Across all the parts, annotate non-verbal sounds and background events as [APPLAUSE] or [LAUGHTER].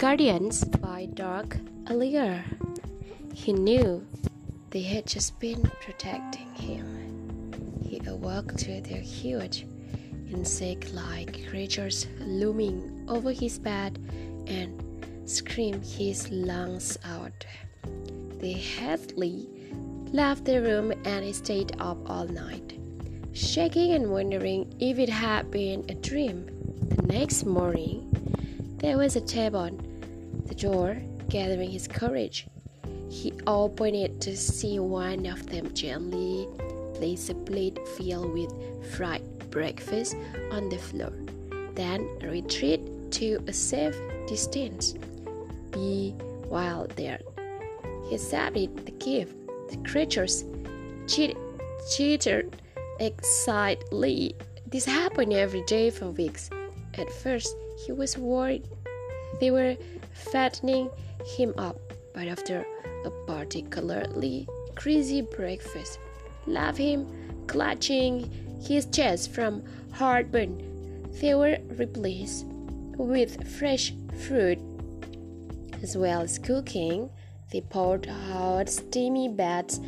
guardians by dark earlier. He knew they had just been protecting him. He awoke to their huge, insect like creatures looming over his bed and screamed his lungs out. They hastily left the room and stayed up all night, shaking and wondering if it had been a dream. The next morning, there was a on the door, gathering his courage. He opened it to see one of them gently place a plate filled with fried breakfast on the floor, then retreat to a safe distance. Be while there, he accepted the gift. The creatures cheat, excitedly. This happened every day for weeks. At first, he was worried they were fattening him up, but after a particularly crazy breakfast, left him clutching his chest from heartburn. They were replaced with fresh fruit as well as cooking. They poured hot, steamy baths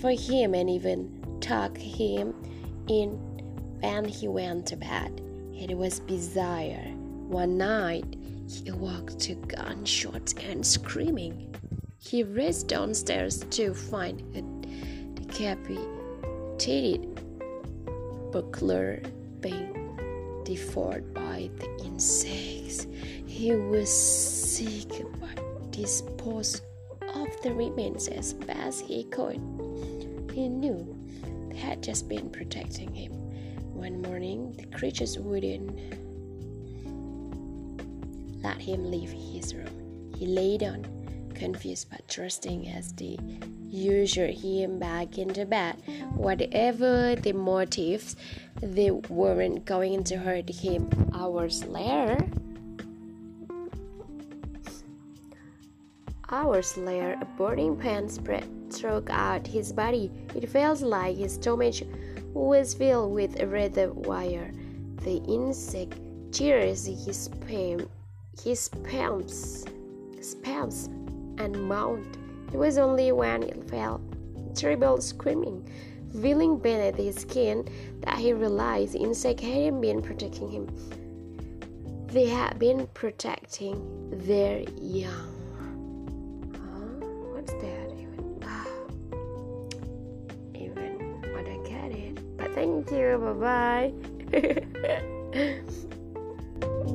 for him and even tucked him in when he went to bed. It was bizarre. One night, he awoke to gunshots and screaming. He raced downstairs to find a decapitated buckler being devoured by the insects. He was sick but disposed of the remains as best he could. He knew they had just been protecting him. One morning, the creatures wouldn't let him leave his room. He lay down, confused but trusting as they ushered him back into bed. Whatever the motives, they weren't going to hurt him. Hours later, hours later, a burning pain spread throughout his body. It felt like his stomach was filled with a red wire. The insect tears his pain his palms, palms and mouth. It was only when it fell, terrible screaming, feeling beneath his skin, that he realized insect hadn't been protecting him. They had been protecting their young. Huh? What's that even? [SIGHS] Even I get it. But thank you. Bye bye. [LAUGHS]